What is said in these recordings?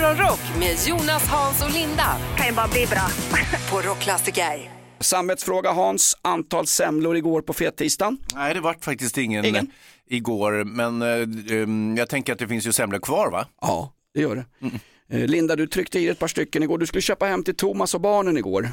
Morgonrock med Jonas, Hans och Linda. Kan ju bara bli bra. På Rockklassiker. Samvetsfråga Hans, antal semlor igår på fettisdagen? Nej, det vart faktiskt ingen, Ingen? igår, men eh, um, jag tänker att det finns ju semlor kvar va? Ja, det gör det. Eh, Linda, du tryckte i ett par stycken igår. Du skulle köpa hem till Thomas och barnen igår.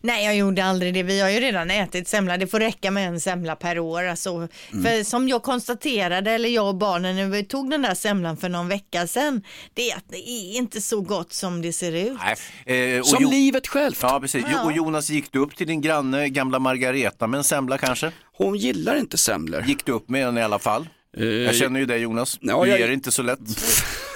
Nej, jag gjorde aldrig det. Vi har ju redan ätit semla. Det får räcka med en semla per år. Alltså, Mm. För som jag konstaterade, eller jag och barnen, när vi tog den där semlan för någon vecka sedan, det är att det är inte så gott som det ser ut. Nej. Eh, och Som Jo- livet självt. Ja, precis. Ja. Och Jonas, gick du upp till din granne, gamla Margareta med en semla kanske? Hon gillar inte semlor. Gick du upp med en i alla fall? Jag känner ju dig Jonas, Eh, Ja, du jag- ger inte så lätt.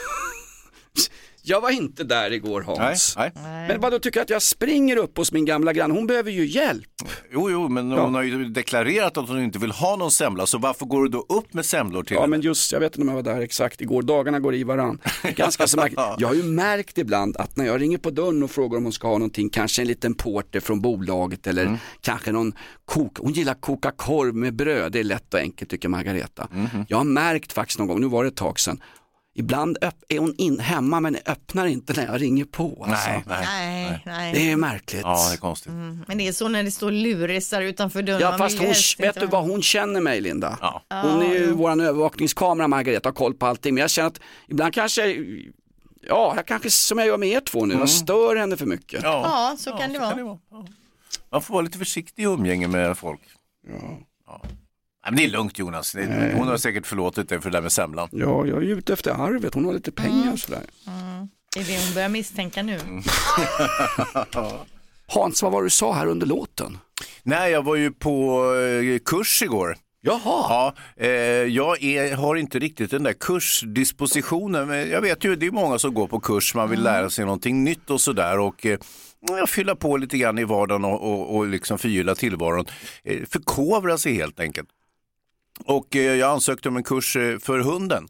Jag var inte där igår Hans. Nej, nej. Men vad då tycker jag att jag springer upp hos min gamla granne? Hon behöver ju hjälp. Jo, jo, men Ja. hon har ju deklarerat att hon inte vill ha någon semla, så varför går du då upp med semlor till Ja henne? men just, jag vet inte om jag var där exakt igår, dagarna går i varann. Ganska så märkligt. Jag har ju märkt ibland att när jag ringer på dörren och frågar om hon ska ha någonting, kanske en liten porter från bolaget eller Mm. kanske någon kok, hon gillar koka korv med bröd, det är lätt och enkelt tycker Margareta. Mhm. Jag har märkt faktiskt någon gång, nu var det ett tag sedan, Ibland öpp- är hon in, hemma men öppnar inte när jag ringer på. Alltså. Nej, nej. Nej, nej. Det är märkligt. Ja, det är konstigt. Men det är så när det står lurisar utanför dörren. Ja fast hon, vet inte du vad hon känner mig Linda? Ja. Hon är ju våran övervakningskamera Margareta, har koll på allting. Men jag känner att ibland kanske, ja jag kanske som jag gör med er två nu, jag stör henne för mycket. Ja, Ja, så kan det vara. Ja. Man får vara lite försiktig i umgänge med folk. Ja. Nej, men det är lugnt Jonas, Det- hon har säkert förlåtit dig för det där med semlan. Ja, jag är ju ute efter arvet, hon har lite pengar och sådär. Det är det hon börjar misstänka nu. Mm. Hans, vad var det du sa här under låten? Nej, jag var ju på eh, kurs igår. Jaha, Ja, eh, jag är, har inte riktigt den där kursdispositionen. Men jag vet ju, det är många som går på kurs, man vill lära sig någonting nytt och sådär. Och, eh, jag fylla på lite grann i vardagen och, och, och liksom förgylla tillvaron. Eh, förkovra sig helt enkelt. Och eh, jag ansökte om en kurs eh, för hunden.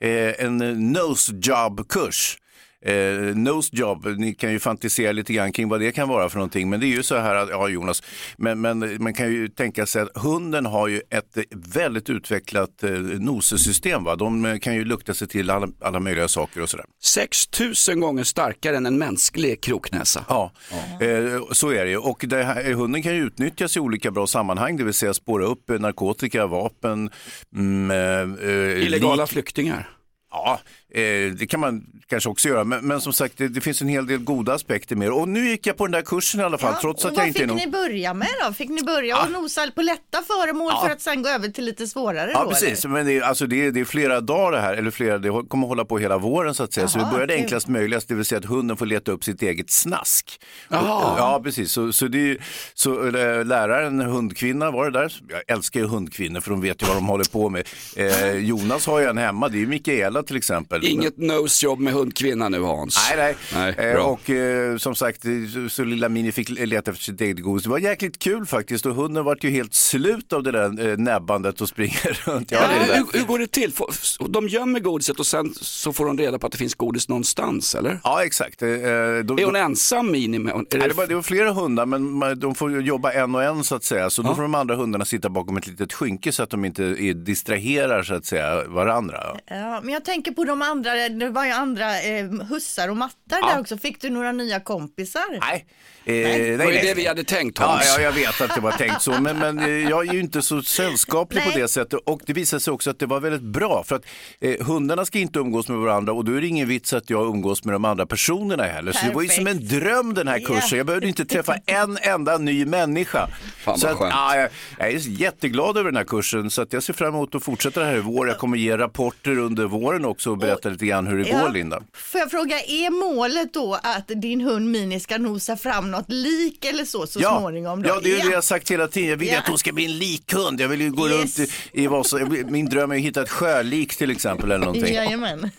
Eh, en nose job-kurs. Eh, nose job, ni kan ju fantisera lite grann kring vad det kan vara för någonting. Men det är ju så här att, ja Jonas, men, men man kan ju tänka sig att hunden har ju ett eh, väldigt utvecklat eh, nosesystem. Va? De eh, kan ju lukta sig till alla, alla möjliga saker och sådär. 6000 gånger starkare än en mänsklig kroknäsa. Ja, eh, så är det ju. Och det här, hunden kan ju utnyttjas i olika bra sammanhang, det vill säga spåra upp eh, narkotika, vapen, mm, eh, eh, Illegala lik. flyktingar. Ja, eh, det kan man kanske också göra, men, men som sagt det, det finns en hel del goda aspekter med det. Och nu gick jag på den där kursen i alla fall, trots och att jag vad inte är fick någon... ni börja med då? Fick ni börja och nosa på lätta föremål Ja. för att sen gå över till lite svårare Ja, då? precis. eller? Men det är, alltså det, är, det är flera dagar det här, eller flera, det kommer hålla på hela våren så att säga. så vi började kul. enklast möjligast, det vill säga att hunden får leta upp sitt eget snask. Och, ja, precis. Så, så, det, är- så läraren, hundkvinna var det där. Jag älskar ju hundkvinnor för de vet ju vad de håller på med. Eh, Jonas har ju en hemma, det är ju Mikaela till exempel. Inget nose-jobb med hundkvinna nu Hans. Nej, nej. Nej, eh, och eh, som sagt, eh, så, så lilla Mini fick leta efter sitt eget godis. Det var jäkligt kul faktiskt och hunden vart ju helt slut av det där eh, näbbandet och springer runt. Ja, Ja, det är det. hur, hur går det till? Får- De gömmer godiset och sen så får de reda på att det finns godis någonstans eller? ja exakt. Eh, eh, då, Är hon ensam Mini? Med, är Nej, det, var, det var flera hundar men man- de får jobba en och en så att säga. Så då får de andra hundarna sitta bakom ett litet skynke så att de inte är, distraherar så att säga varandra. Ja, men jag tänker på de andra, det var ju andra eh, hussar och mattar där också. Fick du några nya kompisar? Nej, eh, nej, det var ju nej. det vi hade tänkt Ja, Hans. ja, jag vet att det var tänkt så, men, men eh, jag är ju inte så sällskaplig på Nej. det sättet. Och det visade sig också att det var väldigt bra, för att eh, hundarna ska inte umgås med varandra och då är det ingen vits att jag umgås med de andra personerna heller. Så det var ju som en dröm den här kursen. Ja. Jag behövde inte träffa en enda ny människa. Fan, så vad att, skönt. ja, jag, jag är jätteglad över den här kursen, så att jag ser fram emot att fortsätta det här i vår. Jag kommer ge rapporter under våren också och berätta lite grann hur det Ja. går, Linda. Får jag fråga, är målet då att din hund Mini ska nosa fram något lik eller så så småningom? Då? Ja, det är det jag har sagt hela tiden. Jag vill Ja. att hon ska bli en likhund. Jag vill ju gå Yes. runt i, i vad vill- Min dröm är att hitta ett sjölik till exempel eller någonting. Jajamän,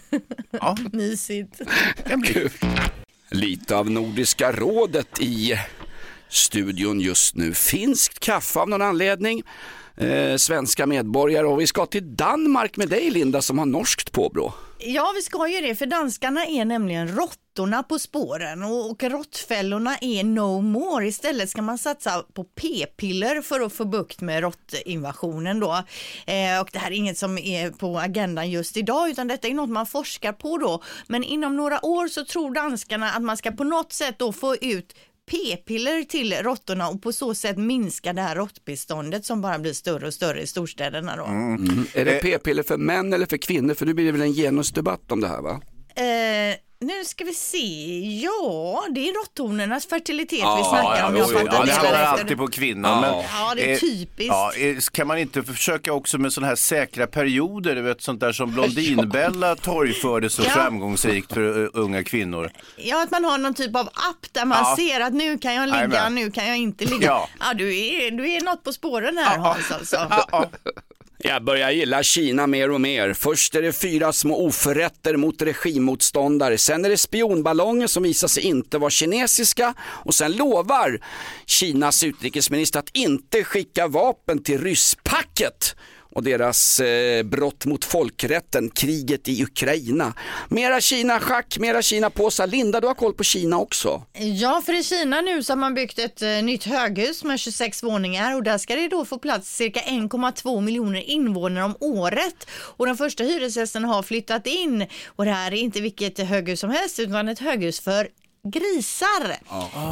Ja, mysigt. Lite av Nordiska rådet i studion just nu. Finskt kaffe av någon anledning eh, svenska medborgare och vi ska till Danmark med dig Linda som har norskt påbrå. Ja, vi ska ju det, för danskarna är nämligen råttorna på spåren och, och råttfällorna är no more. Istället ska man satsa på p-piller för att få bukt med råttinvasionen då. Eh, och det här är inget som är på agendan just idag, utan detta är något man forskar på då. Men inom några år så tror danskarna att man ska på något sätt då få ut p-piller till råttorna och på så sätt minska det här råttbeståndet som bara blir större och större i storstäderna då. Mm. Är det p-piller för män eller för kvinnor? För nu blir det väl en genusdebatt om det här va? Eh, nu ska vi se, ja det är råtthornornas fertilitet Ja, vi snackar ja, om. jo, Jag jo, fattar Ja, det hamnar efter. alltid på kvinnan. Ja. Men, Ja, det är eh, typiskt. Ja, eh, kan man inte försöka också med sådana här säkra perioder, du vet sånt där som Blondinbella torgförde så Ja. framgångsrikt för uh, unga kvinnor. Ja, att man har någon typ av app där man Ja. ser att nu kan jag ligga, Jajamän. nu kan jag inte ligga. Ja, Ja. du, är, du är något på spåren här Hans alltså. Jag börjar gilla Kina mer och mer. Först är det fyra små oförrätter mot regimmotståndare. Sen är det spionballonger som visar sig inte vara kinesiska. Och sen lovar Kinas utrikesminister att inte skicka vapen till rysspacket och deras eh, brott mot folkrätten, kriget i Ukraina. Mera Kina-schack, mera Kina-påsar. Linda, du har koll på Kina också. Ja, för i Kina nu så har man byggt ett eh, nytt höghus med 26 våningar och där ska det då få plats cirka 1,2 miljoner invånare om året. Och den första hyresgästen har flyttat in och det här är inte vilket höghus som helst utan ett höghus för grisar.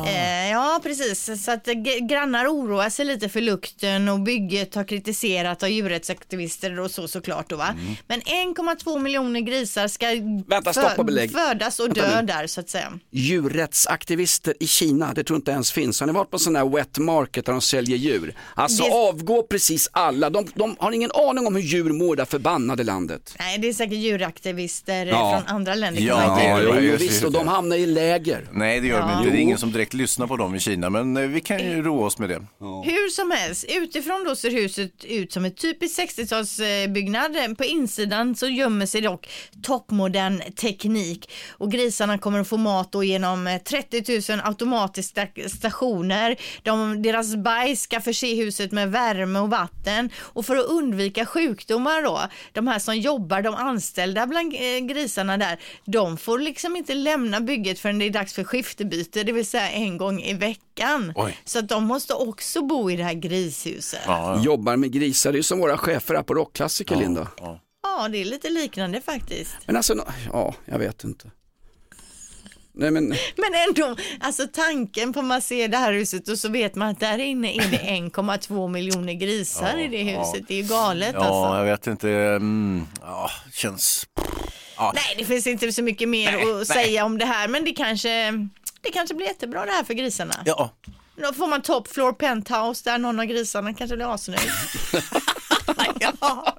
Eh, ja, precis. Så att grannar oroar sig lite för lukten och bygget har kritiserat av djurrättsaktivister och så såklart då va. Men 1,2 miljoner grisar ska Vänta, stopp och belägg. födas och Vänta dö nu. där så att säga. djurrättsaktivister i Kina, det tror jag inte ens finns. Har ni varit på sån här wet market där de säljer djur? Alltså Det- avgå precis alla, de, de har ingen aning om hur djur mår här förbannade landet. Nej, det är säkert djuraktivister Ja. från andra länder. Ja, Ja, det, visst, och de hamnar i läger. Nej, det gör de inte. Det är ingen som direkt lyssnar på dem i Kina, men eh, vi kan ju roa oss med det. Hur som helst, utifrån då ser huset ut som ett typiskt 60-talsbyggnad. På insidan så gömmer sig dock toppmodern teknik och grisarna kommer att få mat då genom eh, 30 000 automatiska stationer. De, deras bajs ska förse huset med värme och vatten och för att undvika sjukdomar då, de här som jobbar, de anställda bland eh, grisarna där, de får liksom inte lämna bygget förrän det är dags för skiftebyte, det vill säga en gång i veckan. Oj. Så att de måste också bo i det här grishuset. Ja, Ja, Jobbar med grisar, det är som våra chefer här på Rockklassiker Linda. ja. det är lite liknande faktiskt. Men alltså, ja, jag vet inte. Nej men, Men ändå, alltså tanken på man ser det här huset och så vet man att där inne är det 1,2 miljoner grisar i det huset. Det är ju galet ja, alltså. jag vet inte. Mm, ja, känns... Nej, det finns inte så mycket mer Nej, att nej. säga om det här, men det kanske, det kanske blir jättebra det här för grisarna. Ja, Då får man top floor penthouse där någon av grisarna kanske blir asnöjd. ja,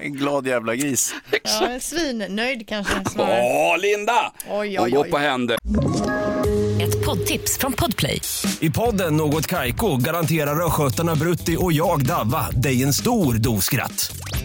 en glad jävla gris. ja, svinnöjd kanske snarare. åh Linda! Oj, Hon oj, går oj. på händer. Ett poddtips från Podplay. I podden Något Kaiko garanterar östgötarna Brutti och jag, Davva, dig en stor dos skratt.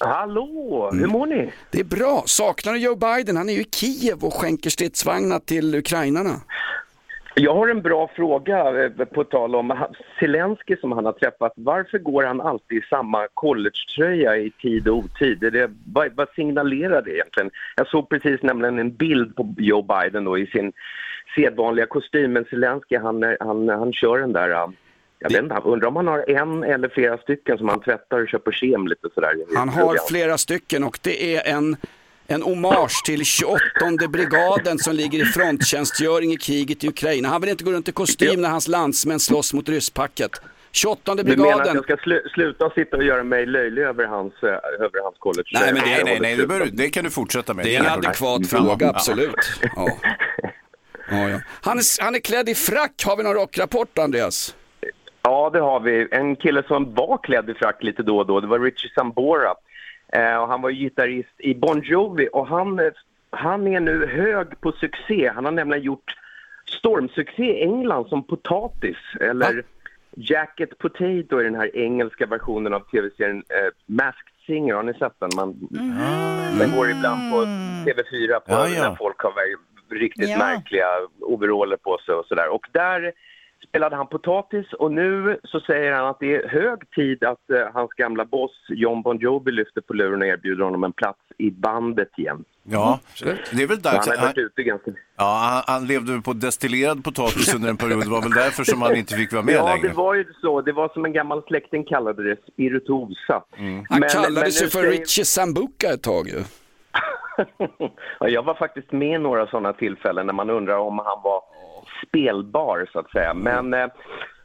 Hallå, hur mår ni? Det är bra. Saknar du Joe Biden? Han är ju i Kiev och skänker stridsvagnar till ukrainarna. Jag har en bra fråga eh, på tal om Zelensky som han har träffat. Varför går han alltid i samma collegetröja i tid och otid? Är det, vad, vad signalerar det egentligen? Jag såg precis nämligen en bild på Joe Biden då i sin sedvanliga kostym, men Zelensky han, är- han, han kör den där eh, jag vet inte, undrar om han har en eller flera stycken som han tvättar och köper kem lite sådär. Han har flera stycken och det är en, en hommage till 28 brigaden som ligger i fronttjänstgöring i kriget i Ukraina. Han vill inte gå runt i kostym när hans landsmän slåss mot rysspacket. 28 Du menar att brigaden. jag ska slu, sluta sitta och göra mig löjlig över hans, eh, över hans college? Nej, men det- Nej, nej, nej, det, bör, det kan du fortsätta med. Det är en adekvat Ja, fråga, absolut. Ja. Ja, ja. Han, är, han är klädd i frack. Har vi någon rockrapport, Andreas? Ja, det har vi. En kille som var klädd i frack lite då och då, det var Richie Sambora. Eh, och han var ju gitarrist i Bon Jovi och han, eh, han är nu hög på succé. Han har nämligen gjort stormsuccé i England som Potatis, eller Jacket Potato i den här engelska versionen av tv-serien eh, Masked Singer. Har ni sett den? Man, Den går ibland på TV4 på Ja, ja. när folk har riktigt Ja. märkliga overaller på sig och sådär. Och där spelade han potatis och nu så säger han att det är hög tid att eh, hans gamla boss John Bon Jovi lyfter på luren och erbjuder honom en plats i bandet igen. Ja, det är väl Så dags. han Han, ganska... ja, han, han levde på destillerad potatis under en period. Det var väl därför som han inte fick vara med Ja, längre. det var ju så. Det var som en gammal släkting kallade det, spirituosa. Han Men- kallade men sig nu för säger- Richie Sambuca ett tag ju. ja, jag var faktiskt med några sådana tillfällen när man undrar om han var spelbar så att säga. Men eh,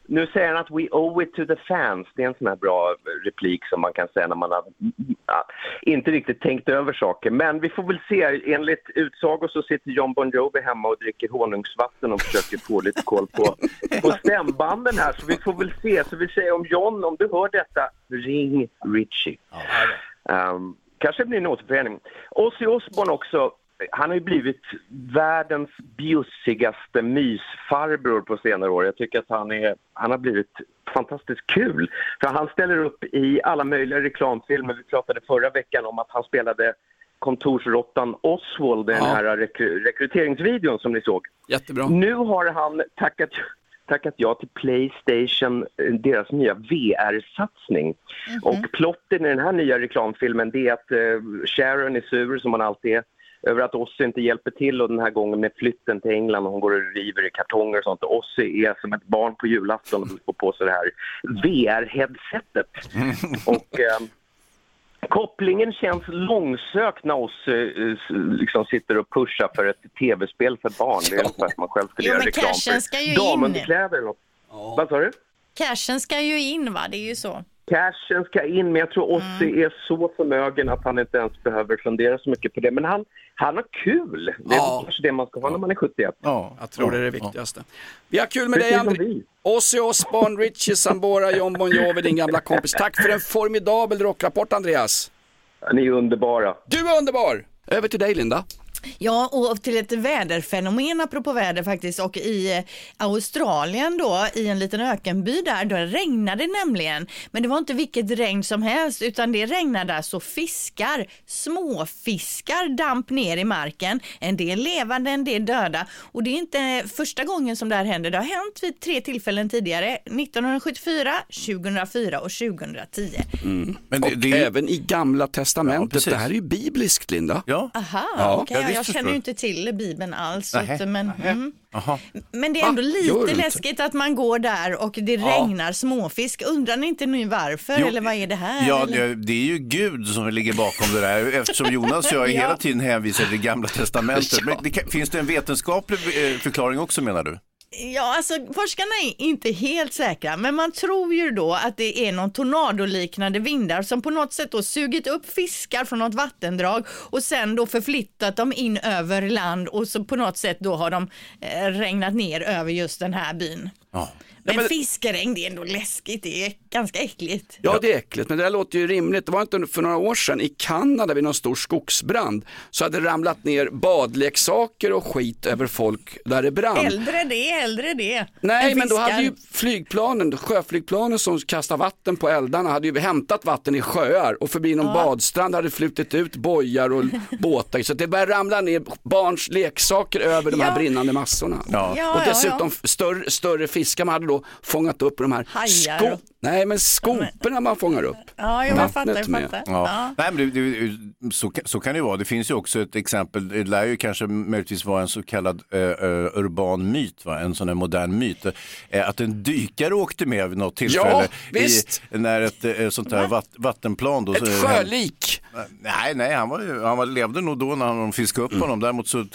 nu säger han att we owe it to the fans. Det är en sån här bra replik som man kan säga när man har ja, inte riktigt tänkt över saker. Men vi får väl se. Enligt utsago så sitter John Bon Jovi hemma och dricker honungsvatten och försöker få lite koll på, på stämbanden här. Så vi får väl se. Så vi säger om John, om du hör detta, ring Richie. Um, kanske blir en återförening. Ozzy Osbourne också, han har ju blivit världens bjussigaste mysfarbror på senare år. Jag tycker att han, är, han har blivit fantastiskt kul. För han ställer upp i alla möjliga reklamfilmer. Vi pratade förra veckan om att han spelade kontorsråttan Oswald i den Ja. här rekry- rekryteringsvideon som ni såg. Jättebra. Nu har han tackat, tackat ja till Playstation, deras nya VR-satsning. Och plotten i den här nya reklamfilmen är att eh, Sharon är sur, som hon alltid är, över att Ozzy inte hjälper till och den här gången med flytten till England och hon går och river i kartonger och sånt. Och Ozzy är som ett barn på julafton och får på sig det här VR-headsetet. och eh, Kopplingen känns långsökt när Ozzy eh, liksom sitter och pushar för ett tv-spel för barn. Det är ungefär som man själv skulle Jo, göra men reklam cashen ska ju för in. damunderkläder. Vad sa du? Cashen ska ju in va, det är ju så. Cashen ska in, men jag tror Ozzy är så förmögen att han inte ens behöver fundera så mycket på det. Men han, han har kul. Det är Ja. kanske det man ska ha när man är 71. Ja, Jag tror det är det viktigaste. Vi har kul med dig Precis som André. Ozzy Osbourne, Richie Sambora, John Bon Jovi, din gamla kompis. Tack för en formidabel rockrapport Andreas. Ni är underbara. Du är underbar! Över till dig Linda. Ja, och till ett väderfenomen apropå väder faktiskt och i eh, Australien då i en liten ökenby där, då regnade det nämligen. Men det var inte vilket regn som helst utan det regnade alltså fiskar, småfiskar damp ner i marken. En del levande, en del döda och det är inte första gången som det här händer. Det har hänt vid tre tillfällen tidigare, 1974, 2004 och 2010. Men det, Och det är även i gamla testamentet. precis. det här är ju bibliskt Linda. Ja, Aha, Ja, ja, jag, känner ju inte till Bibeln alls. Utan, men, mm. Men det är ändå Va? Gör lite inte? läskigt att man går där och det regnar småfisk. Undrar ni inte nu varför Jo, eller vad är det här? Ja, det, det är ju Gud som ligger bakom det där eftersom Jonas och jag Ja. hela tiden hänvisar till Gamla Testamentet. Men det finns det en vetenskaplig eh, förklaring också menar du? Ja, alltså forskarna är inte helt säkra, men man tror ju då att det är någon tornadoliknande vindar som på något sätt då sugit upp fiskar från något vattendrag och sen då förflyttat dem in över land och så på något sätt då har de eh, regnat ner över just den här byn. Ja. Men, men- fiskeregn, det är ändå läskigt, det är ganska äckligt. Ja, det är äckligt, men det där låter ju rimligt. Det var inte för några år sedan i Kanada vid någon stor skogsbrand så hade det ramlat ner badleksaker och skit över folk där det brann. Äldre det, äldre det. Nej, men då hade ju flygplanen, sjöflygplanen som kastar vatten på eldarna hade ju hämtat vatten i sjöar och förbi någon badstrand hade flutit ut bojar och båtar. Så det började ramla ner barns leksaker över de här Ja. brinnande massorna. Ja. Ja, och ja, dessutom ja. Större, större fiskar man hade då fångat upp de här Hajar sko- Nej, men skoporna man fångar upp. Ja, jag fattar, jag fattar. Ja. Ja. Nej, men det, det, så, kan- så kan det ju vara. Det finns ju också ett exempel, det lär ju kanske möjligtvis vara en så kallad eh, urban myt, va? en sån här modern myt. Eh, att en dykare åkte med vid något tillfälle Ja, visst. i, när ett eh, sånt här vatt, vattenplan. Då, Ett så- sjölik. Nej, nej, han, var, ju- han var, levde nog då när de fiskade upp Mm. honom. Däremot så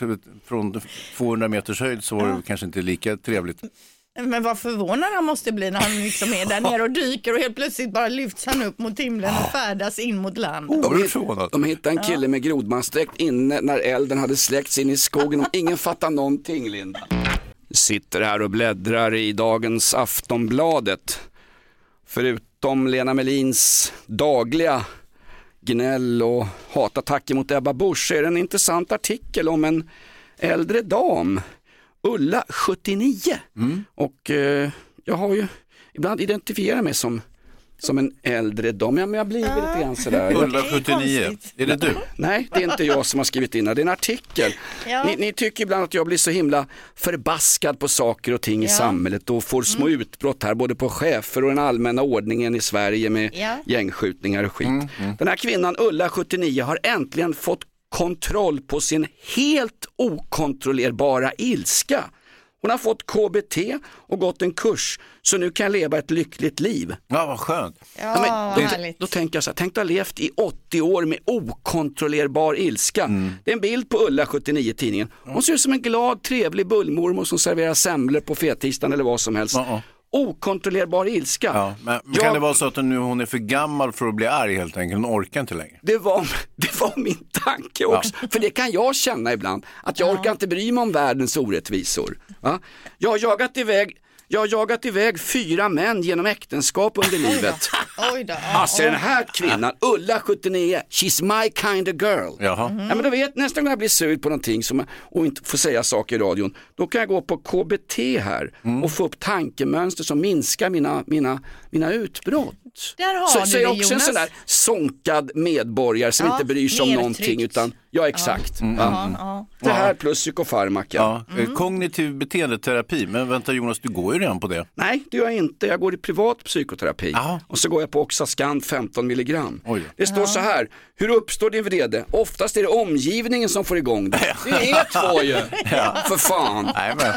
från 200 meters höjd så var det kanske inte lika trevligt. Men vad förvånad han måste bli när han liksom är där nere och dyker och helt plötsligt bara lyfts han upp mot himlen och färdas in mot land. De, hitt, de hittade en kille med grodmansdräkt inne när elden hade släckts in i skogen och ingen fattar någonting Linda. Sitter här och bläddrar i dagens Aftonbladet. förutom Lena Melins dagliga gnäll och hatattacker mot Ebba Busch är det en intressant artikel om en äldre dam, Ulla 79. Och eh, jag har ju ibland identifierat mig som, som en äldre dam, ja, men jag blir lite grann sådär. Ulla 79, konstigt. är det du? Nej, det är inte jag som har skrivit in det, det är en artikel. Ja. Ni, ni tycker ibland att jag blir så himla förbaskad på saker och ting i Ja. samhället och får små utbrott här både på chefer och den allmänna ordningen i Sverige med Ja. gängskjutningar och skit. Den här kvinnan, Ulla 79, har äntligen fått kontroll på sin helt okontrollerbara ilska. Hon har fått KBT och gått en kurs, så nu kan jag leva ett lyckligt liv. Ja, vad skönt. Ja, Ja, men vad då, härligt. då tänker jag så här, tänk att ha levt i 80 år med okontrollerbar ilska. Det är en bild på Ulla 79 tidningen. Hon ser ut som en glad, trevlig bullmormor som serverar semlor på fettisdagen eller vad som helst. Ja, ja. Okontrollerbar ilska. Ja, men Jag- kan det vara så att nu hon är för gammal för att bli arg helt enkelt? Hon orkar inte längre. Det var, det var min tanke också, för det kan jag känna ibland, att jag orkar inte bry mig om världens orättvisor. Va? Jag har jagat iväg jag har jagat iväg fyra män genom äktenskap under livet. Oj då. Alltså den här kvinnan, Ulla 79, she's my kind of girl. Jaha. Ja, men du vet, nästa gång jag blir sur på någonting som, och inte får säga saker i radion, då kan jag gå på KBT här och få upp tankemönster som minskar mina, mina, mina utbrott. Där har så, du så är jag också en Jonas. sån där sonkad medborgare som Ja, inte bryr sig om nedtryckt. någonting utan, ja exakt. Mm. Ja. Ja, ja. Det här plus psykofarmaka. Ja, eh, Kognitiv beteendeterapi, men vänta Jonas, du går ju redan på det. Nej, det gör jag inte. Jag går i privat psykoterapi. Jaha. Och så går jag på Oxascan 15 milligram. Oj. Det står så här, hur uppstår din vrede? Oftast är det omgivningen som får igång det. Det är er två ju. För fan. Nej, men,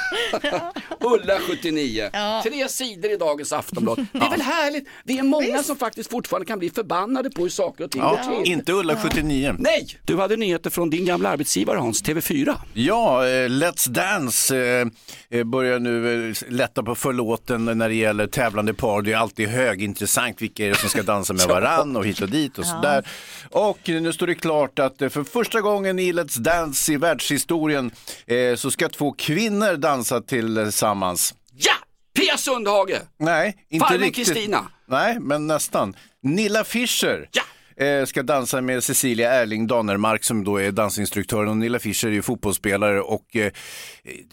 Ulla 79. Tre sidor i dagens Aftonblad. Härligt? Vi är många som faktiskt fortfarande kan bli förbannade på hur saker och ting går ja, till. inte Ulla 79. Nej! Du hade nyheter från din gamla arbetsgivare Hans, TV4. Ja, eh, Let's Dance eh, eh, börjar nu eh, lätta på förlåten när det gäller tävlande par. Det är alltid högintressant vilka är det som ska dansa med varann och hit och dit och sådär. Och nu står det klart att eh, för första gången i Let's Dance i världshistorien eh, så ska två kvinnor dansa tillsammans. Pia Sundhage! Nej, inte Farmen riktigt. Kristina. Nej, men nästan. Nilla Fischer. Ja! eh, ska dansa med Cecilia Erling Danermark som då är dansinstruktören och Nilla Fischer är ju fotbollsspelare och eh,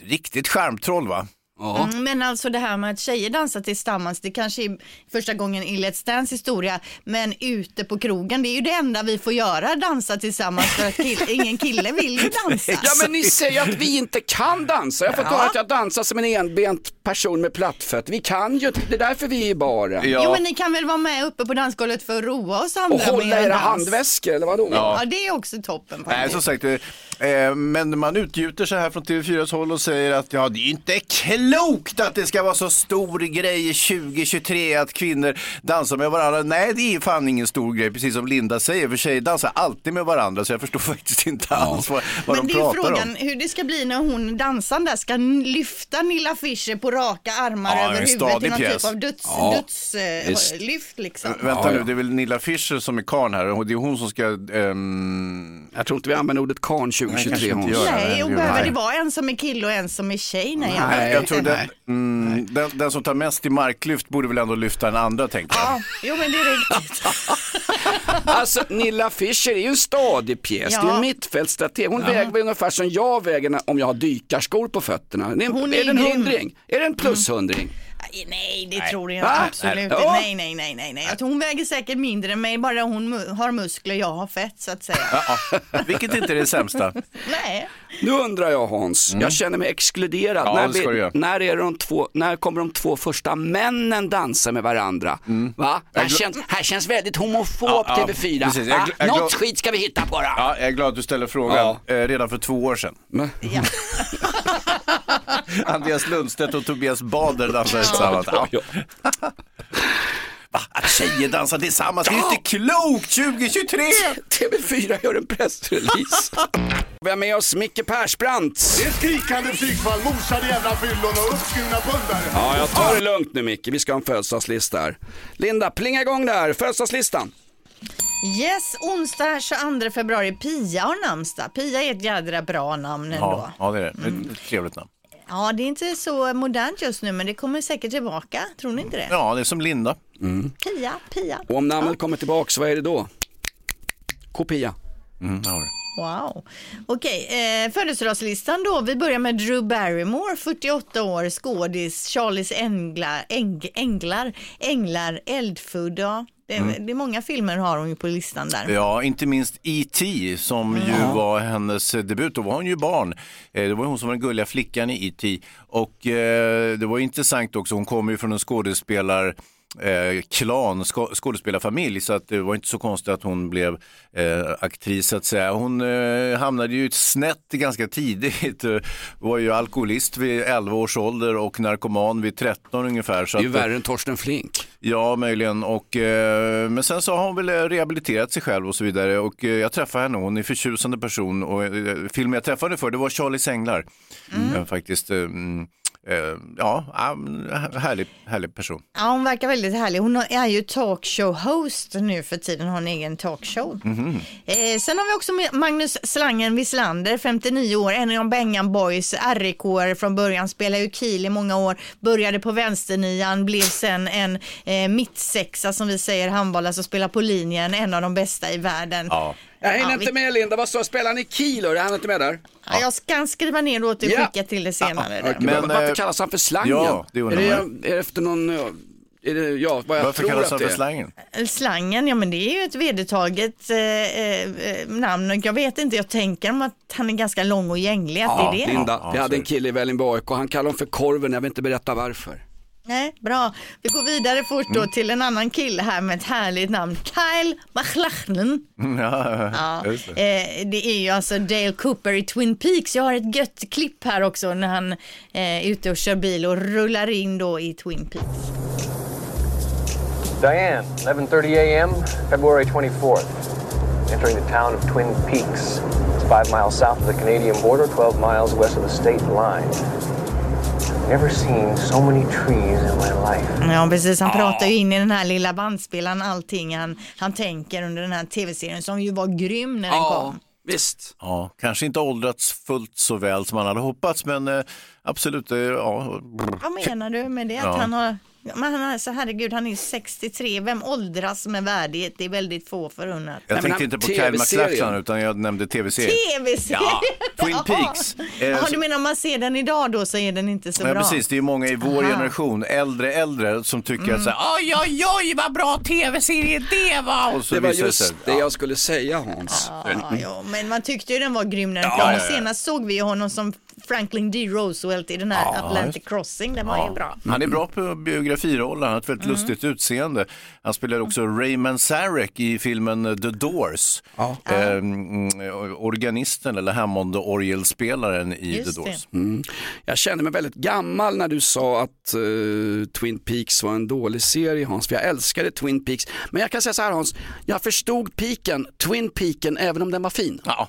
riktigt charmtroll va? Ja. Mm, Men alltså det här med att tjejer dansar tillsammans, det kanske är första gången i Let's Dance historia, men ute på krogen, det är ju det enda vi får göra, dansa tillsammans för att kill- ingen kille vill ju dansa. Ja men ni säger att vi inte kan dansa. Jag får höra att jag dansar som en enbent person med plattfötter. Vi kan ju det är därför vi är i baren. Jo men ni kan väl vara med uppe på dansgolvet för att roa oss andra Och hålla era dans. handväskor eller vadå? Ja det är också toppen. Nej, som sagt, eh, men man utgjuter sig här från TV4s håll och säger att ja, det är ju inte klokt att det ska vara så stor grej 2023 att kvinnor dansar med varandra. Nej, det är fan ingen stor grej, precis som Linda säger, för tjejer dansar alltid med varandra, så jag förstår faktiskt inte alls vad, vad Men de det är ju pratar frågan om. hur det ska bli när hon dansar där ska lyfta Nilla Fischer på raka armar Ja, över huvudet i någon pjäs. typ av döds, Ja, döds, visst. lyft liksom. Vänta Ja, nu, ja. det är väl Nilla Fischer som är karln här och det är hon som ska... ehm, Jag tror inte vi använder ordet karn Nej, 2023 kanske inte Hans. gör det. Nej, och Nej, behöver nej. det vara en som är kille och en som är tjej? Nej, Nej, jag inte. Den, mm, den, den som tar mest i marklyft borde väl ändå lyfta den andra tänker jag. Ja, jo men det är riktigt. Alltså Nilla Fischer är ju en stadig pjäs, Ja. det är en mittfältstrateg. Hon väger väl ungefär som jag väger om jag har dykarskor på fötterna. Det är, Hon är, är det en hundring? Är det en plushundring? Nej, Nej, det tror jag Va? absolut Nej. inte. Nej, nej, nej, nej, nej. Att hon väger säkert mindre än mig, bara hon mu- har muskler, jag har fett så att säga. Vilket inte är det sämsta. Nej. Nu undrar jag Hans, jag känner mig exkluderad. Ja, när, det ska du vi- göra. när, är de två, när kommer de två första männen dansa med varandra? Va? Det här, gl- känns, här känns väldigt homofobt Ja, ja, TV4. precis. Jag Va? gl- jag är Något skit ska vi hitta på då. Ja, jag är glad att du ställer frågan. Ja. Eh, redan för två år sedan. Men- Ja. Andreas Lundstedt och Tobias Bader dansade tillsammans. Ja. Ja. Va? Att tjejer dansar tillsammans, det är inte klokt 2023! TV4 gör en pressrelease. Vi har med oss Micke Persbrandt. Det är skrikande psykfall, mosade jävla fyllon och uppskurna pundare. Ja, jag tar det lugnt nu Micke, vi ska ha en födelsedagslista här. Linda, plinga igång där, födelsedagslistan. Yes, onsdag 22 februari. Pia har namnsdag. Pia är ett jädra bra namn ändå. Ja, ja det är det. Ett ett trevligt namn. Ja, det är inte så modernt just nu, men det kommer säkert tillbaka. Tror ni inte det? Ja, det är som Linda. Pia, Pia. Och om namnet kommer tillbaks, vad är det då? Kopia. Mm, ja. Wow. Okej, eh, födelsedagslistan då. Vi börjar med Drew Barrymore, 48 år, skådis, Charlies änglar, äng, änglar, änglar, eldfödda. Det, det är många filmer har hon ju på listan där. Ja, inte minst E.T. som ju var hennes debut. Då var hon ju barn. Eh, Det var hon som var den gulliga flickan i E.T. Och eh, det var intressant också, hon kommer ju från en skådespelar eh, klan, skå- skådespelarfamilj så att det var inte så konstigt att hon blev eh, aktris så att säga. Hon eh, hamnade ju snett ganska tidigt, eh, var ju alkoholist vid 11 års ålder och narkoman vid 13 ungefär. Så Det är ju att, värre än Torsten Flink. Ja, möjligen. Och, eh, men sen så har hon väl eh, rehabiliterat sig själv och så vidare. Och eh, jag träffade henne, hon är en förtjusande person. Och eh, filmen jag träffade för, det var Charlies Änglar. Eh, faktiskt. Eh, mm, ja, härlig, härlig person. Ja, hon verkar väldigt härlig. Hon är ju talkshow-host nu för tiden, har en egen talkshow. Eh, sen har vi också Magnus Slangen Wislander, 59 år, en av Bengan Boys, RIK från början, spelade ju Kiel i många år, började på vänsternian, blev sen en eh, mittsexa som vi säger, handboll, alltså spelar på linjen, en av de bästa i världen. Ja. Jag hänger Ja, inte vi- med Linda, vad står spelaren i Kilo? Är han inte med där? Ja, jag ska skriva ner till Ja. skicka till det senare. Ja, där. Men, Varför eh, kallas han för slangen? ja, det är, det, är det efter någon, är det, ja vad jag Varför tror kallas han för slangen? Slangen, ja men det är ju ett vedertaget eh, eh, namn. Jag vet inte, jag tänker om att han är ganska lång och gänglig, att Ja, det är det. Linda, Ja, vi hade en kille i Vällingby AIK, han kallade honom för korven, jag vill inte berätta varför. Nej, bra. Vi går vidare fort då till en annan kille här med ett härligt namn. Kyle MacLachlan. ja, Ja, just det. eh, det är ju alltså Dale Cooper i Twin Peaks. Jag har ett gött klipp här också när han eh, är ute och kör bil och rullar in då i Twin Peaks. Diane, 11:30 a.m., February 24th. Entering the town of Twin Peaks. It's five miles south of the Canadian border, 12 miles west of the state line. Never seen so many trees in my life. Ja, precis. Han pratar ju in i den här lilla bandspelaren allting han, han tänker under den här tv-serien som ju var grym när den Ja, kom. visst. Ja, kanske inte åldrats fullt så väl som man hade hoppats, men eh, absolut. Eh, ja. Vad menar du med det? Att Ja. han har... Ja, Men han är så herregud, han är 63. Vem åldras med värdighet? Det är väldigt få förunnat. Jag tänkte inte på Kyle. MacLachlan utan jag nämnde tv-serien. Tv-serien! Ja, Twin Peaks. Eh, Ja, så- du menar om man ser den idag då så är den inte så Ja, bra? precis, det är många i vår Aha. generation, äldre äldre, som tycker Mm. att så här, oj, oj, oj, vad bra tv-serie det var! Och så Det var just sig- det jag skulle säga Hans. Ja, ja, men man tyckte ju den var grym när den Ja, kom. ja, Och ja. Senast såg vi ju honom som Franklin D. Roosevelt i den här Ja, Atlantic just. Crossing. Den var ju bra. Han är bra på biografiroller, han har ett väldigt Mm. lustigt utseende. Han spelar också Raymond Sarek i filmen The Doors. Ja. Eh, mm, organisten eller Hammond-orgelspelaren i Just The Doors. Mm. Jag kände mig väldigt gammal när du sa att eh, Twin Peaks var en dålig serie Hans, för jag älskade Twin Peaks. Men jag kan säga så här Hans, jag förstod piken, Twin Peaken, även om den var fin. Ja.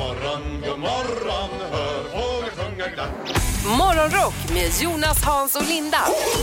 Morgon, god morgon, hör fåglar sjunga glatt. Morgonrock med Jonas, Hans och Linda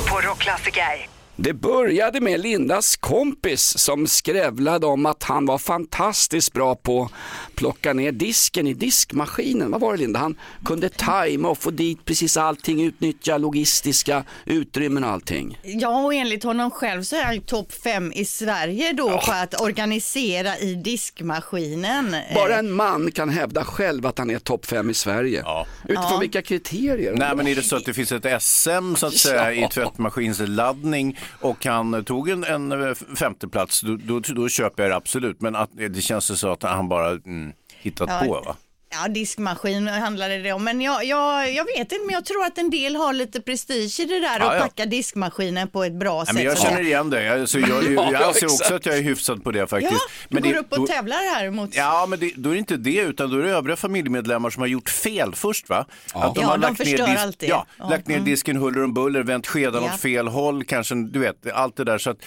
på Rockklassiker. Det började med Lindas kompis som skrävlade om att han var fantastiskt bra på att plocka ner disken i diskmaskinen. Vad var det Linda? Han kunde tajma och få dit precis allting, utnyttja logistiska utrymmen och allting. Ja, och enligt honom själv så är han topp fem i Sverige då på att organisera i diskmaskinen. Bara Eh, en man kan hävda själv att han är topp fem i Sverige. Ja. Utifrån Ja. vilka kriterier? Nej men är det så att det finns ett SM så att säga i Ja. tvättmaskinsladdning och han tog en, en eh, femteplats, då, då, då köper jag det absolut. Men att, det känns så att han bara mm, hittat Ja. på va? Ja, diskmaskin handlade det om. Men jag, jag, jag vet inte, men jag tror att en del har lite prestige i det där Ja, att ja. packa diskmaskinen på ett bra Nej, sätt. men jag så känner att- igen det. Jag, alltså, jag, jag, Ja, jag anser också att jag är hyfsad på det faktiskt. Ja, du men går det, upp och då, tävlar här mot... Ja, men det, då är det inte det, utan då är det övriga familjemedlemmar som har gjort fel först. va? Att Ja, de förstör alltid. Ja, Ja. lagt ner Mm. disken huller om buller, vänt skedan Ja. åt fel håll, kanske, du vet, allt det där. Så att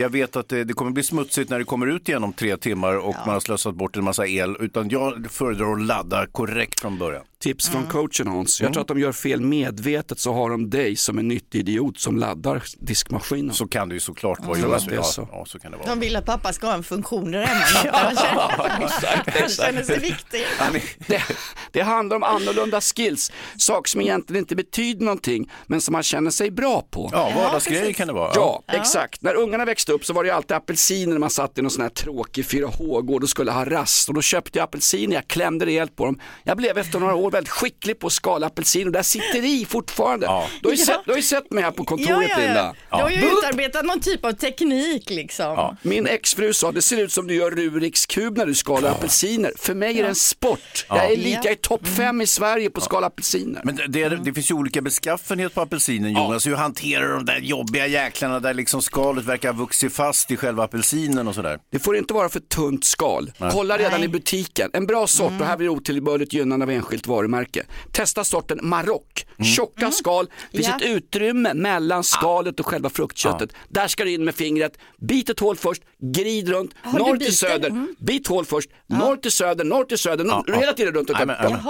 jag vet att det, det kommer bli smutsigt när det kommer ut igen om tre timmar och man har slösat bort en massa el. Utan jag föredrar att ladda korrekt från början. Tips från coachen Hans. Jag Mm. tror att de gör fel medvetet så har de dig som en nyttig idiot som laddar diskmaskinen. Så kan det ju såklart vara. Det är Ja, så. ja, så kan det vara. De vill att pappa ska ha en funktion där hemma. Han känner, sig viktig. Det, det handlar om annorlunda skills, saker som egentligen inte betyder någonting men som man känner sig bra på. Ja, vardagsgrejer kan det vara. Ja, exakt. När ungarna växte upp så var det alltid apelsiner när man satt i någon sån här tråkig 4H-gård och skulle ha rast. Och då köpte jag apelsiner, jag klämde rejält på dem. Jag blev efter några år väldigt skicklig på att skala apelsiner och där sitter i fortfarande. Du, har ju Ja. sett, du har ju sett mig här på Ja, kontoret ja, Linda. ja. Du har ju Bup! utarbetat någon typ av teknik liksom. Min exfru sa det ser ut som du gör Rubiks kub när du skalar apelsiner. För mig är det en sport. Jag är jag är topp fem i Sverige på att skala apelsiner. Men det, det, det finns ju olika beskaffenhet på apelsinen Jonas. Hur hanterar du de där jobbiga jäklarna där liksom skalet verkar ha vuxit fast i själva apelsinen och sådär? Det får inte vara för tunt skal. Kolla redan Nej. i butiken. En bra sort, och här blir det otillbörligt gynnande av enskilt varumärke. Testa sorten Marock. Tjocka skal, det finns Ja. ett utrymme mellan skalet och själva fruktköttet. Där ska du in med fingret, bit ett hål först, grid runt, norr till söder, Mm. bit hål först, norr till söder, norr till söder, norr, hela tiden runt och Amen, amen.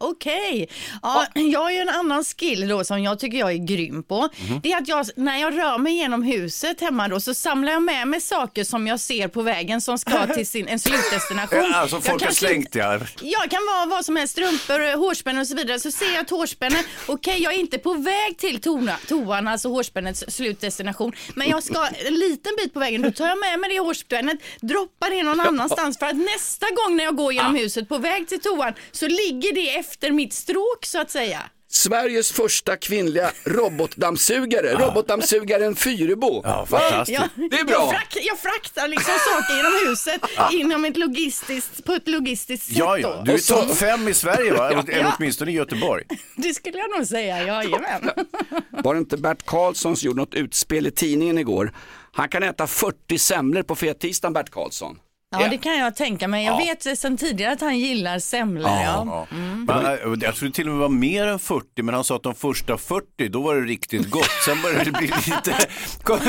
Okej. Ja, jag har ju en annan skill då som jag tycker jag är grym på. Mhm. Det är att jag, när jag rör mig genom huset hemma då så samlar jag med mig saker som jag ser på vägen som ska till sin, en slutdestination. Ja, alltså Jag folk kan har slängt ja. Ja, det kan vara vad som helst, strumpor, hårspänne och så vidare. Så ser jag ett hårspänne, okej jag är inte på väg till tona, toan, alltså hårspännets slutdestination. Men jag ska en liten bit på vägen, då tar jag med mig det hårspännet, droppar det någon annanstans för att nästa gång när jag går genom huset på väg till toan så ligger det efter mitt stråk så att säga. Sveriges första kvinnliga robotdammsugare, robotdammsugaren Fyrebo. Ja, fantastiskt. Ja, Det är bra. Jag, frak, jag fraktar liksom saker genom huset inom ett logistiskt, på ett logistiskt sätt Ja, ja. Du är så- topp fem i Sverige va? Eller Ja. åtminstone i Göteborg. Det skulle jag nog säga, jajamän. Var det inte Bert Karlsson som gjorde något utspel i tidningen igår? Han kan äta 40 semlor på fettisdagen Bert Karlsson. Ja, det kan jag tänka mig. Jag vet sedan tidigare att han gillar semlor. Ja. Ja. Men, äh, jag tror det till och med var mer än 40, men han sa att de första 40, då var det riktigt gott. Sen började det bli lite,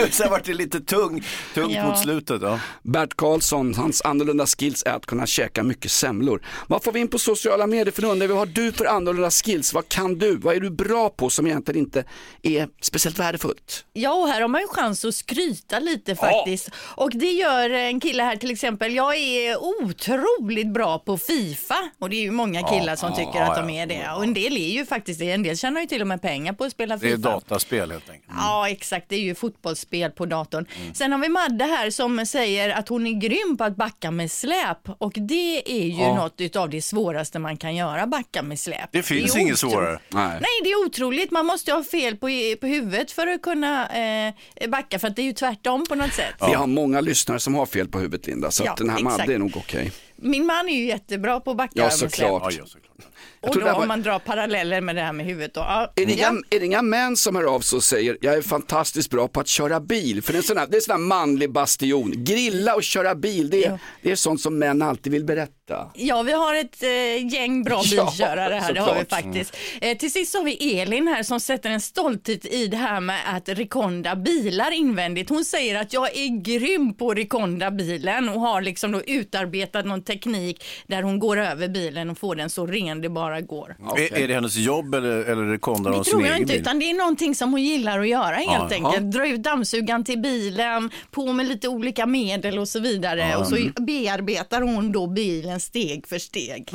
sen var det lite tung, tungt Ja. mot slutet. Ja. Bert Karlsson, hans annorlunda skills är att kunna käka mycket semlor. Vad får vi in på sociala medier för undrar, vad har du för annorlunda skills? Vad kan du? Vad är du bra på som egentligen inte är speciellt värdefullt? Ja, och här har man ju chans att skryta lite faktiskt. Och det gör en kille här till exempel. Jag är otroligt bra på Fifa och det är ju många killar som tycker att de är det. Och en del är ju faktiskt det. En del tjänar ju till och med pengar på att spela Det är Fifa. dataspel helt enkelt. Ja, exakt. Det är ju fotbollsspel på datorn. Mm. Sen har vi Madde här som säger att hon är grym på att backa med släp och det är ju något utav det svåraste man kan göra, backa med släp. Det finns är inget svårare. Nej. Nej, det är otroligt. Man måste ju ha fel på, på huvudet för att kunna eh, backa, för att det är ju tvärtom på något sätt. Vi har många lyssnare som har fel på huvudet Linda, så Ja, att den här. Madde är nog okej. Min man är ju jättebra på att backa Ja, såklart. Ja, ja, såklart. Och då var- om man drar paralleller med det här med huvudet då. Ja. Är det, Ja. inga, är det inga män som hör av sig och säger jag är fantastiskt bra på att köra bil? För det är en sån här, det är en sån här manlig bastion. Grilla och köra bil, det är, Ja. det är sånt som män alltid vill berätta. Ja, vi har ett eh, gäng bra Ja, bilkörare här, det har vi faktiskt. Eh, till sist har vi Elin här som sätter en stolthet i det här med att rekonda bilar invändigt. Hon säger att jag är grym på att rekonda bilen och har liksom då utarbetat någon teknik där hon går över bilen och får den så ren det bara går. Är, är det hennes jobb eller, eller rekondar Det hon sin tror jag inte, bil? utan det är någonting som hon gillar att göra helt Ja, enkelt. Dra ut dammsugaren till bilen, på med lite olika medel och så vidare. Och så bearbetar hon då bilen steg för steg.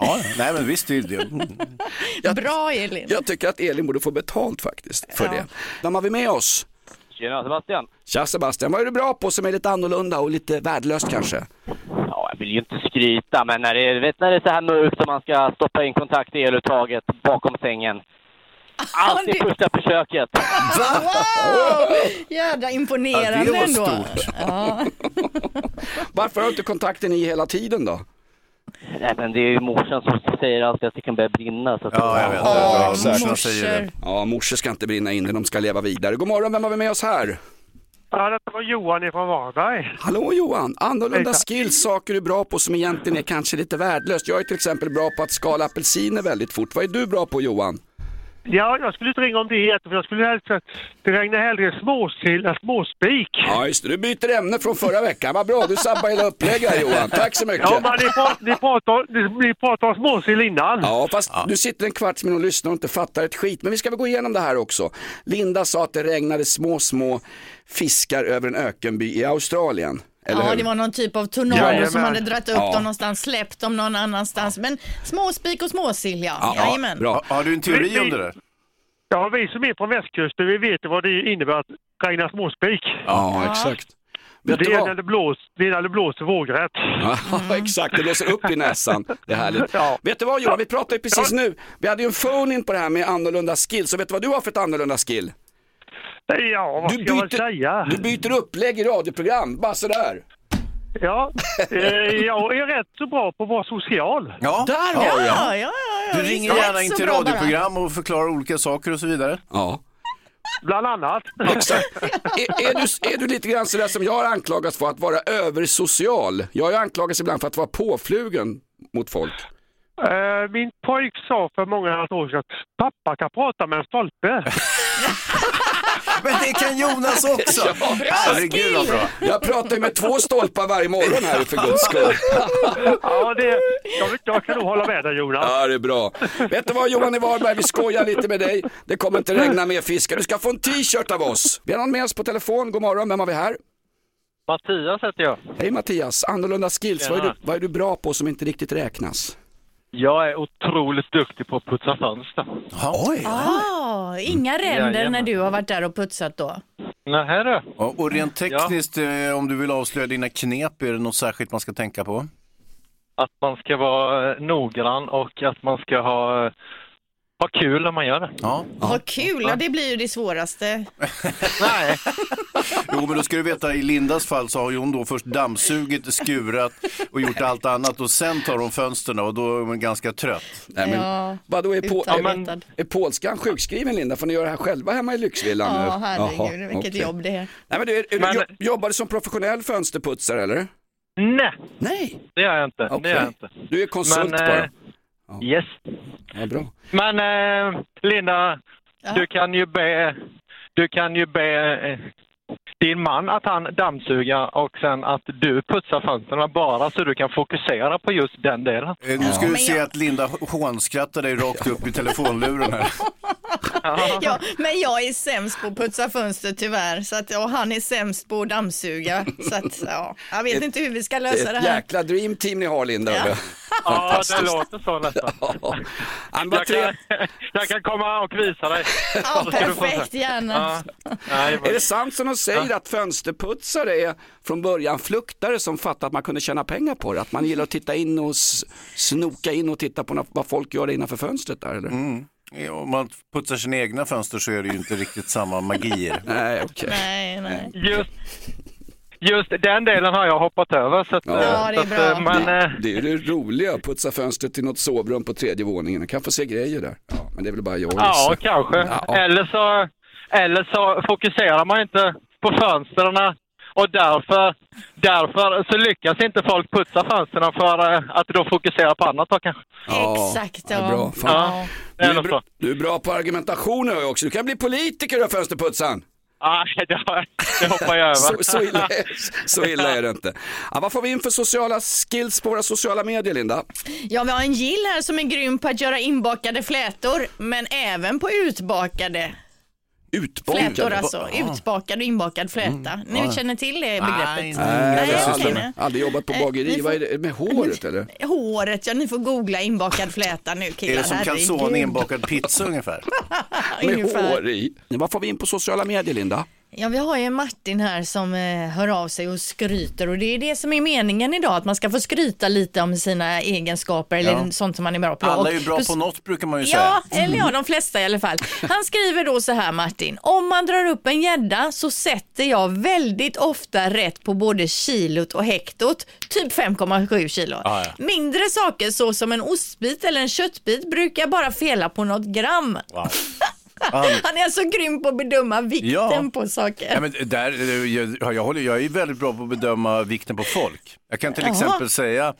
Ja, nej men visst. Det, är det. Bra Elin! Jag tycker att Elin borde få betalt faktiskt för Ja. det. Vem har vi med oss? Tjena Sebastian. Tja Sebastian, vad är du bra på som är lite annorlunda och lite värdelöst kanske? Vill ju inte skryta, men när det, är- vet, när det är så här mörkt och man ska stoppa in kontakt i eluttaget bakom sängen. Alltid det- första försöket. Wow! Jädra imponerande Ja, det var ändå. stort. Ja. Varför har du inte kontakten i hela tiden då? Nej, men det är ju morsan som säger alltid att det kan börja brinna. Så att Ja, jag vet. Ja, Ja, det. Ja, morsor ska inte brinna inne, de ska leva vidare. God morgon, vem har vi med oss här? Ja, detta var Johan ifrån Varberg. Hallå Johan, annorlunda skills, saker du är bra på som egentligen är kanske lite värdelöst. Jag är till exempel bra på att skala apelsiner väldigt fort. Vad är du bra på Johan? Ja, jag skulle inte ringa om det heter, för jag skulle helst det regnar hellre småsill än småspik. Ja just det, du byter ämne från förra veckan. Vad bra, du sabbar hela upplägget Johan. Tack så mycket. Ja, men ni, pra- ni, pratar, ni, ni pratar om småsill innan. Ja, fast du sitter en kvarts minut och lyssnar och inte fattar ett skit. Men vi ska väl gå igenom det här också. Linda sa att det regnade små, små fiskar över en ökenby i Australien. Eller Ja, hur? det var någon typ av tornado Jajamän. som hade dragit upp Ja. dem någonstans, släppt dem någon annanstans. Men småspik och småsill, ja. Jajamän. Bra. Har du en teori om det där? Ja, vi som är från västkusten, vi vet vad det innebär att regna småspik. Ja, exakt. Vet det, är när det, blås, det är när det blåser vågrätt. Ja, exakt. Det blåser upp i näsan. Det är härligt. Vet du vad Johan, vi pratade ju precis nu. Vi hade ju en phone-in på det här med annorlunda skills. Och vet du vad du har för ett annorlunda skill? Ja, vad Du ska byter, säga? du byter upplägg i radioprogram, bara sådär. Ja, eh, jag är rätt så bra på att vara social. Ja, Där har Ja, jag. ja, ja. Du visst, ringer gärna in till radioprogram och förklarar olika saker och så vidare. Ja. Bland annat. Exakt. Är, är, du, är du lite grann sådär som jag har anklagats för att vara översocial? Jag har ju anklagats ibland för att vara påflugen mot folk. Eh, Min pojk sa för många år sedan att pappa kan prata med en stolpe. Men det kan Jonas också! Herregud vad bra. Jag pratar ju med två stolpar varje morgon här för guds skull. Ja, det, jag, jag kan nog hålla med dig Jonas. Ja, det är bra. Vet du vad Johan i Varberg, vi skojar lite med dig. Det kommer inte regna mer fiskar. Du ska få en t-shirt av oss. Vi har någon med oss på telefon. God morgon, vem har vi här? Mattias heter jag. Hej Mattias, annorlunda skills. Vad är, du, vad är du bra på som inte riktigt räknas? Jag är otroligt duktig på att putsa fönster. Oj. Ah, inga ränder Jajamän. när du har varit där och putsat då? Nähä du. Och rent tekniskt, eh, om du vill avslöja dina knep, är det något särskilt man ska tänka på? Att man ska vara eh, noggrann och att man ska ha, eh, ha kul när man gör det. Ja. Vad kul, ja, det blir ju det svåraste. Nej. Jo, men då ska du veta, i Lindas fall så har ju hon då först dammsugit, skurat och gjort allt annat och sen tar hon fönsterna och då är hon ganska trött. Nej, men, Ja, vadå, är, på, utarbetad. är, är polskan sjukskriven Linda? Får ni göra det här själva hemma i lyxvillan nu? Ja, herregud, Jaha, vilket okej. jobb det är. Nej, men du, är, är, Men- du, jo- jobbar du som professionell fönsterputsare eller? Nej, Nej. det gör jag inte. Okej. Det gör jag inte. Du är konsult Men, bara? Eh, Yes. Ja, bra. Men eh, Linda, du kan ju be, du kan ju be eh, din man att han dammsuger och sen att du putsar fönstren bara så du kan fokusera på just den delen. Eh, Nu ska du Men se jag- att Linda hånskrattar dig rakt upp i telefonluren här. Ja, men jag är sämst på att putsa fönster tyvärr, så att, och han är sämst på att dammsuga. Så att, ja, jag vet Ett- inte hur vi ska Det lösa är det ett här. jäkla dream team ni har Linda. Ja. Ja, det låter så nästan. Ja. Jag kan, jag kan komma och visa dig. Ja, perfekt, gärna. Ja. Nej, Är det sant som de säger att fönsterputsare är från början fluktare som fattar att man kunde tjäna pengar på det? Att man gillar att titta in och snoka in och titta på vad folk gör innanför fönstret där eller? Ja, Om man putsar sina egna fönster så är det ju inte riktigt samma magier. Nej, okej. Nej, nej. Just, just den delen har jag hoppat över. Så att, Ja. eh, Ja, det är så bra. att, eh, Men, eh, Det är ju det roliga, att putsa fönstret till något sovrum på tredje våningen. Man kan få se grejer där. Ja, men det är väl bara jag och ja, gissa. kanske. Ja. Eller, så, eller så fokuserar man inte på fönstren och därför, därför så lyckas inte folk putsa fönstren för eh, att då fokusera på annat då kanske. Ja, Exakt, ja. ja. Bra. Fan. Ja, det Du, är bra, så. du är bra på argumentation hör jag också. Du kan bli politiker då, fönsterputsaren. Ah, det, det hoppar jag över. Så, så, illa är, så illa är det inte. Ja, vad får vi in för sociala skills på våra sociala medier, Linda? Ja, vi har en Jill här som är grym på att göra inbakade flätor, men även på utbakade Utbakade? flätor alltså. Ah. Utbakad och inbakad fläta. Ni Ja. känner till det begreppet? Nej, jag okej, har nej. aldrig jobbat på Nej, bageri. ni Vad är får- det med håret eller? Håret, ja ni får googla inbakad fläta nu killar. Är det som calzone inbakad pizza ungefär? Med Ungefär. hår i. Vad får vi in på sociala medier, Linda? Ja, vi har ju Martin här som eh, hör av sig och skryter och det är det som är meningen idag, att man ska få skryta lite om sina egenskaper eller Ja. sånt som man är bra på. Alla är ju Och bra på något brukar man ju Ja, säga. eller ja, de flesta i alla fall. Han skriver då så här Martin, om man drar upp en gädda så sätter jag väldigt ofta rätt på både kilot och hektot, typ 5,7 kilo. Ah, ja. Mindre saker så som en ostbit eller en köttbit brukar jag bara fela på något gram. Wow. Han är alltså grym på att bedöma vikten Ja. på saker. Ja, men där, jag, jag, håller, jag är väldigt bra på att bedöma vikten på folk. Jag kan till Jaha. exempel säga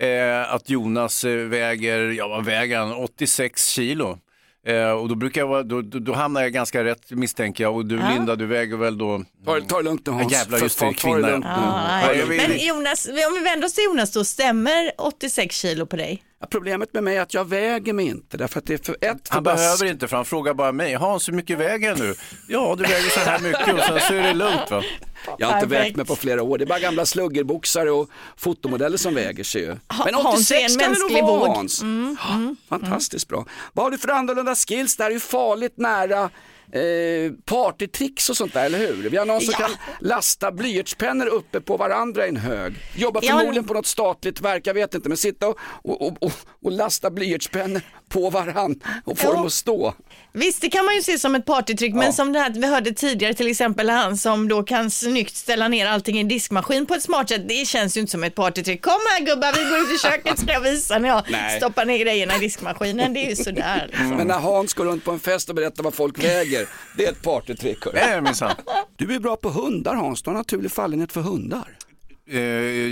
eh, att Jonas eh, väger, ja vad väger han, 86 kilo. Eh, och då, brukar jag vara, då, då, då hamnar jag ganska rätt misstänker jag. Och du Ja. Linda, du väger väl då... Ta, ta det lugnt nu Ja, Hans. jävlar, just det, kvinna. Ja, Ja, jag vill- Men Jonas, om vi vänder oss till Jonas då, stämmer 86 kilo på dig? Problemet med mig är att jag väger mig inte därför att det är för ett Han för bask- behöver inte för han frågar bara mig, Hans hur mycket väger jag nu? Ja du väger så här mycket och sen så är det lugnt va? Jag har inte Perfekt. vägt mig på flera år. Det är bara gamla sluggerboxare och fotomodeller som väger sig ju. Men Hans är 86 en kan det nog vara. Hans. Fantastiskt bra. Vad har du för annorlunda skills? Det här är ju farligt nära eh, partytricks och sånt där, eller hur? Vi har någon som Ja. kan lasta blyertspennor uppe på varandra i en hög. Jobbar Ja, förmodligen på något statligt verk, jag vet inte, men sitta och, och, och, och, och lasta blyertspennor på varandra och få Ja. dem att stå. Visst, det kan man ju se som ett partytrick, men som det här vi hörde tidigare, till exempel han som då kan snyggt ställa ner allting i en diskmaskin på ett smart sätt, det känns ju inte som ett partytrick. Kom här gubbar, vi går ut i köket ska jag visa när jag Nej. stoppar ner grejerna i diskmaskinen. Det är ju sådär. Liksom. Men när Hans går runt på en fest och berättar vad folk väger, det är ett partytrick. minsann. Du är bra på hundar Hans, du har naturlig fallenhet för hundar. Eh,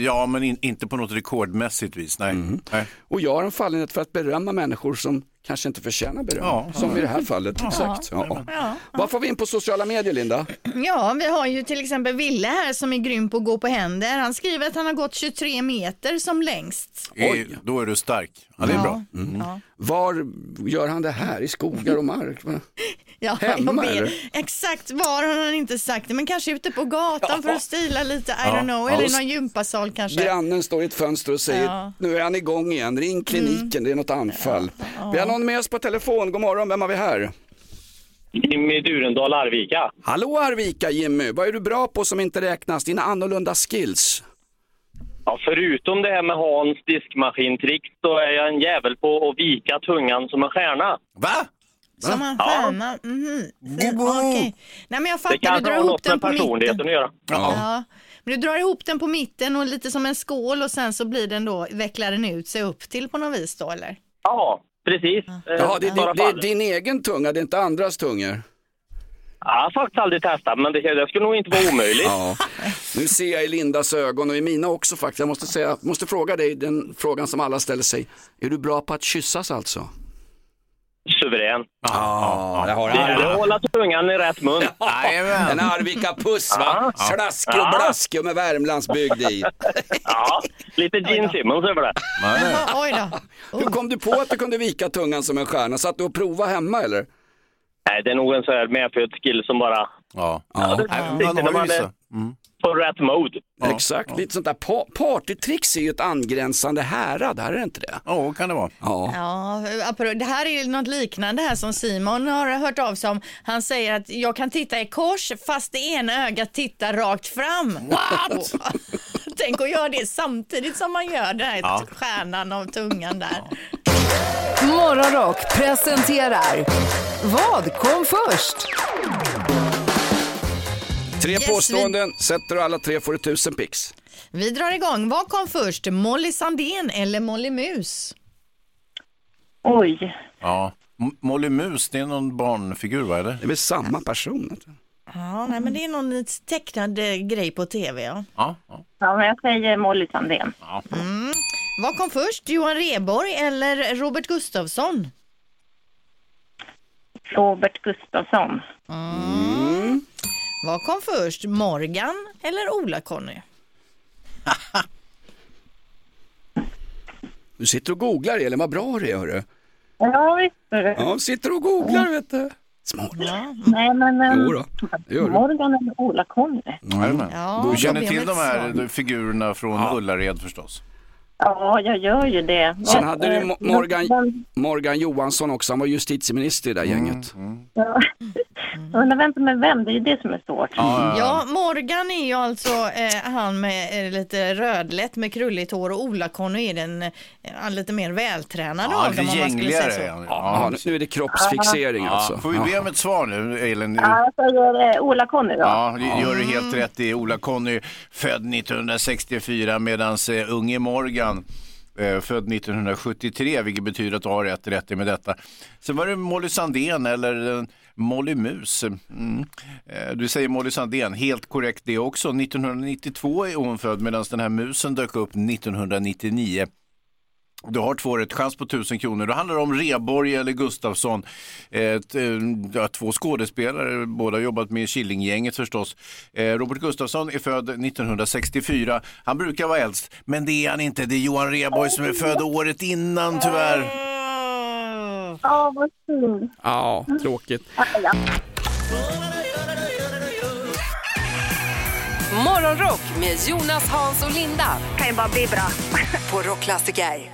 ja men in, inte på något rekordmässigt vis, nej. nej. Och jag har en fallenhet för att berömma människor som kanske inte förtjänar beröm. Ja. Som i det här fallet. Exakt. Ja. Ja. Vad får vi in på sociala medier Linda? ja, vi har ju till exempel Ville här som är grym på att gå på händer. Han skriver att han har gått 23 meter som längst. Oj. Då är du stark. Ja det är bra. Ja. Var gör han det här? I skogar och mark? Ja, Hemma, eller? Exakt var har han inte sagt det, men kanske ute på gatan för att stila lite, I Ja. don't know, Ja, eller i någon gympasal kanske. Grannen står i ett fönster och säger Ja. nu är han igång igen, ring kliniken, det är något anfall. Vi har någon med oss på telefon, god morgon, vem har vi här? Jimmy Durendal, Arvika. Hallå Arvika Jimmy, vad är du bra på som inte räknas? Dina annorlunda skills? Ja, förutom det här med Hans diskmaskintrick så är jag en jävel på att vika tungan som en stjärna. Va? Som en Ja. stjärna. Mhm. Fin- Okej. Nej men jag Det fattar, du kanske drar har ihop något med den på personligheten mitten. att göra. Ja. Men du drar ihop den på mitten och lite som en skål och sen så blir den då, vecklar den ut sig upp till på något vis då eller? Ja, precis. Eh, Jaha, det, bara det, det är din egen tunga, det är inte andras tungor? Jag har faktiskt aldrig testat, men det, det skulle nog inte vara omöjligt. Ja, nu ser jag i Lindas ögon och i mina också faktiskt. Jag måste, säga, måste fråga dig den frågan som alla ställer sig. Är du bra på att kyssas alltså? Suverän. Ja, jag har Det gäller att hålla tungan i rätt mun. En Arvika-puss va? Ja. blaskig och med Värmlandsbygd i. Ja, lite Gene Simmons över det. Oj då. Hur kom du på att du kunde vika tungan som en stjärna? Satt du och prova hemma eller? Nej, det är nog en sån här medfödd skill som bara Ja. Ja, det- Nej, det- man har ju vissa. Mm. På rätt mode. exakt. Lite sånt där pa- partytricks är ju ett angränsande härad, här är det inte det? Ja, kan det vara. Ja. Ja, det här är ju något liknande här som Simon har hört av sig om. Han säger att jag kan titta i kors fast det ena ögat tittar rakt fram. What? Tänk att göra det samtidigt som man gör den här Ja. stjärnan av tungan där. Morgonrock presenterar Vad kom först? Tre Yes, påståenden, sätter du alla tre får du tusen pix. Vi drar igång. Vad kom först? Molly Sandén eller Molly Mus? Oj. Ja. M- Molly Mus, det är någon barnfigur va? Eller? Det är väl samma person? Ja, nej, men det är någon tecknad eh, grej på tv. Ja. Ja. ja. Ja, men jag säger Molly Sandén. Mm. Vad kom först? Johan Reborg eller Robert Gustafsson? Robert Gustafsson. Mm. Vad kom först? Morgan eller Ola-Conny? Du sitter och googlar Elin, vad bra det är hörru. Ja, visst. Ja, sitter och googlar vet du. Smart. Nej, men... ehm, Jo då, gör du. Morgan eller Ola-Conny? Jajamän. Ja, du känner då till de här figurerna från Ullared förstås? Ja, jag gör ju det. Sen hade du eh, Mo- Morgan, Morgan Johansson också, han var justitieminister i det där gänget. Ja. Undrar vem som är vem, det är ju det som är svårt. Ja, Morgan är ju alltså eh, han med eh, lite rödlätt med krulligt hår och Ola-Conny är den eh, lite mer vältränade Ja, av dem lite om man skulle säga gängligare. så. Ja, nu är det kroppsfixering alltså. Får vi be om ett svar nu, Elin? Ja, eh, Ola-Conny då. Ja, det gör du helt rätt i. Ola-Conny född 1964 medan unge Morgan eh, född 1973, vilket betyder att du har rätt rätt med detta. Sen var det Molly Sandén eller eh, Molly Mus. Mm. Eh, Du säger Molly Sandén, helt korrekt det också. 1992 är hon född medan den här musen dök upp 1999. Du har två rätt chans på 1000 kronor. Det handlar om Reborg eller Gustafsson. Ett, eh, ja, två skådespelare, båda har jobbat med Killinggänget förstås. Eh, Robert Gustafsson är född 1964. Han brukar vara äldst, men det är han inte. Det är Johan Reborg som är född året innan tyvärr. Ja, vad synd. Ja, tråkigt. Morgonrock med Jonas, Hans och Linda. Kan ju bara bli bra. På Rockklassiker.